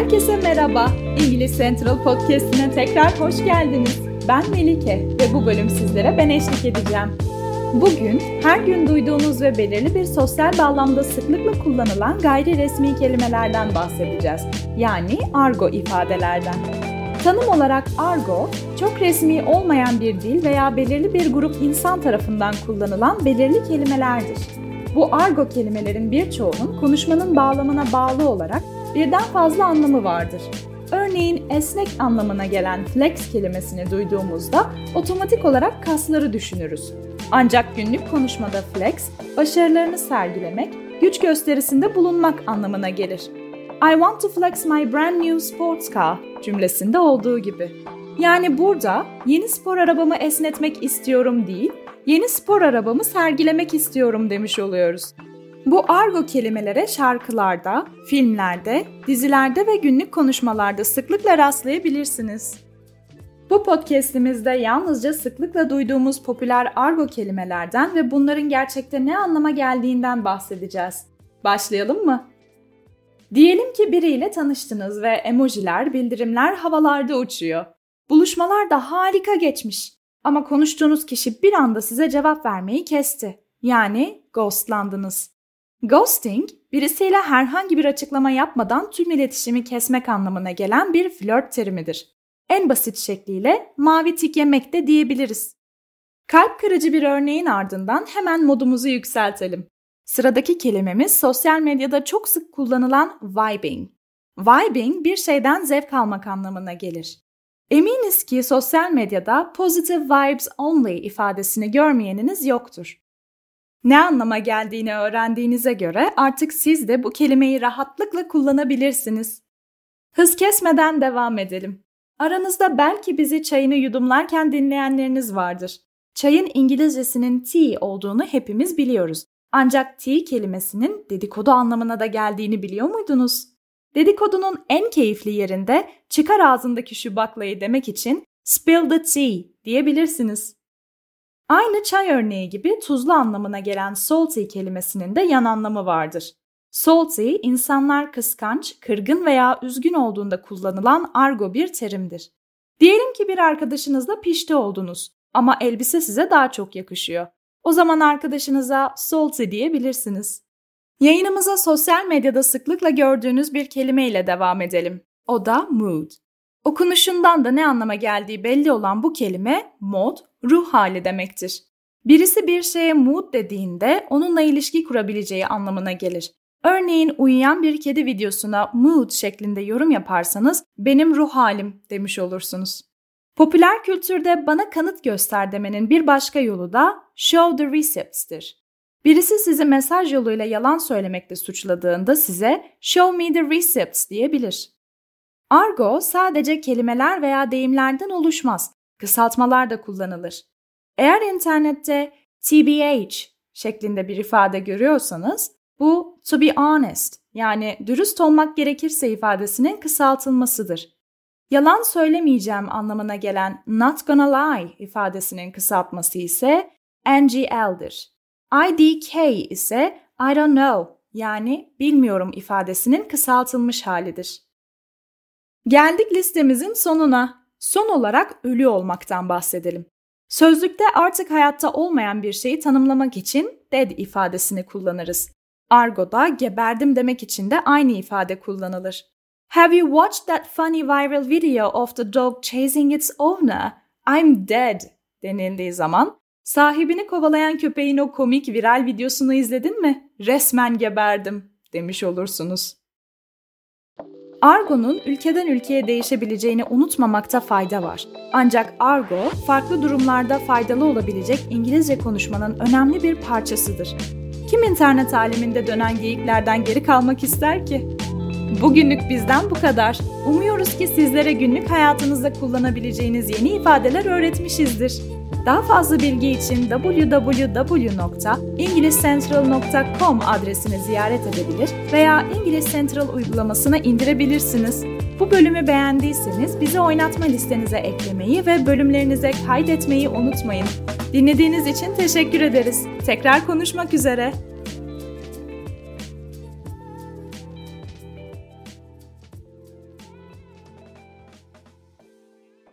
Herkese merhaba. İngiliz Central Podcast'ine tekrar hoş geldiniz. Ben Melike ve bu bölüm sizlere ben eşlik edeceğim. Bugün her gün duyduğunuz ve belirli bir sosyal bağlamda sıklıkla kullanılan gayri resmi kelimelerden bahsedeceğiz. Yani argo ifadelerden. Tanım olarak argo, çok resmi olmayan bir dil veya belirli bir grup insan tarafından kullanılan belirli kelimelerdir. Bu argo kelimelerin birçoğunun konuşmanın bağlamına bağlı olarak birden fazla anlamı vardır. Örneğin esnek anlamına gelen flex kelimesini duyduğumuzda otomatik olarak kasları düşünürüz. Ancak günlük konuşmada flex, başarılarını sergilemek, güç gösterisinde bulunmak anlamına gelir. I want to flex my brand new sports car cümlesinde olduğu gibi. Yani burada yeni spor arabamı esnetmek istiyorum değil, yeni spor arabamı sergilemek istiyorum demiş oluyoruz. Bu argo kelimelere şarkılarda, filmlerde, dizilerde ve günlük konuşmalarda sıklıkla rastlayabilirsiniz. Bu podcast'imizde yalnızca sıklıkla duyduğumuz popüler argo kelimelerden ve bunların gerçekte ne anlama geldiğinden bahsedeceğiz. Başlayalım mı? Diyelim ki biriyle tanıştınız ve emojiler, bildirimler havalarda uçuyor. Buluşmalar da harika geçmiş. Ama konuştuğunuz kişi bir anda size cevap vermeyi kesti. Yani ghostlandınız. Ghosting, birisiyle herhangi bir açıklama yapmadan tüm iletişimi kesmek anlamına gelen bir flört terimidir. En basit şekliyle mavi tik yemek de diyebiliriz. Kalp kırıcı bir örneğin ardından hemen modumuzu yükseltelim. Sıradaki kelimemiz sosyal medyada çok sık kullanılan vibing. Vibing bir şeyden zevk almak anlamına gelir. Eminiz ki sosyal medyada positive vibes only ifadesini görmeyeniniz yoktur. Ne anlama geldiğini öğrendiğinize göre artık siz de bu kelimeyi rahatlıkla kullanabilirsiniz. Hız kesmeden devam edelim. Aranızda belki bizi çayını yudumlarken dinleyenleriniz vardır. Çayın İngilizcesinin tea olduğunu hepimiz biliyoruz. Ancak tea kelimesinin dedikodu anlamına da geldiğini biliyor muydunuz? Dedikodunun en keyifli yerinde çıkar ağzındaki şu baklayı demek için spill the tea diyebilirsiniz. Aynı çay örneği gibi tuzlu anlamına gelen salty kelimesinin de yan anlamı vardır. Salty, insanlar kıskanç, kırgın veya üzgün olduğunda kullanılan argo bir terimdir. Diyelim ki bir arkadaşınızla pişti oldunuz ama elbise size daha çok yakışıyor. O zaman arkadaşınıza salty diyebilirsiniz. Yayınımıza sosyal medyada sıklıkla gördüğünüz bir kelimeyle devam edelim. O da mood. Okunuşundan da ne anlama geldiği belli olan bu kelime mod, ruh hali demektir. Birisi bir şeye mood dediğinde onunla ilişki kurabileceği anlamına gelir. Örneğin uyuyan bir kedi videosuna mood şeklinde yorum yaparsanız benim ruh halim demiş olursunuz. Popüler kültürde bana kanıt göster demenin bir başka yolu da show the recepts'tir. Birisi sizi mesaj yoluyla yalan söylemekle suçladığında size show me the receipts diyebilir. Argo sadece kelimeler veya deyimlerden oluşmaz. Kısaltmalar da kullanılır. Eğer internette TBH şeklinde bir ifade görüyorsanız bu to be honest yani dürüst olmak gerekirse ifadesinin kısaltılmasıdır. Yalan söylemeyeceğim anlamına gelen not gonna lie ifadesinin kısaltması ise NGL'dir. IDK ise I don't know yani bilmiyorum ifadesinin kısaltılmış halidir. Geldik listemizin sonuna. Son olarak ölü olmaktan bahsedelim. Sözlükte artık hayatta olmayan bir şeyi tanımlamak için dead ifadesini kullanırız. Argo'da geberdim demek için de aynı ifade kullanılır. Have you watched that funny viral video of the dog chasing its owner? I'm dead denildiği zaman sahibini kovalayan köpeğin o komik viral videosunu izledin mi? Resmen geberdim demiş olursunuz. Argo'nun ülkeden ülkeye değişebileceğini unutmamakta fayda var. Ancak argo, farklı durumlarda faydalı olabilecek İngilizce konuşmanın önemli bir parçasıdır. Kim internet aleminde dönen geyiklerden geri kalmak ister ki? Bugünlük bizden bu kadar. Umuyoruz ki sizlere günlük hayatınızda kullanabileceğiniz yeni ifadeler öğretmişizdir. Daha fazla bilgi için www.ingilizcentral.com adresini ziyaret edebilir veya İngiliz Central uygulamasını indirebilirsiniz. Bu bölümü beğendiyseniz bizi oynatma listenize eklemeyi ve bölümlerinize kaydetmeyi unutmayın. Dinlediğiniz için teşekkür ederiz. Tekrar konuşmak üzere.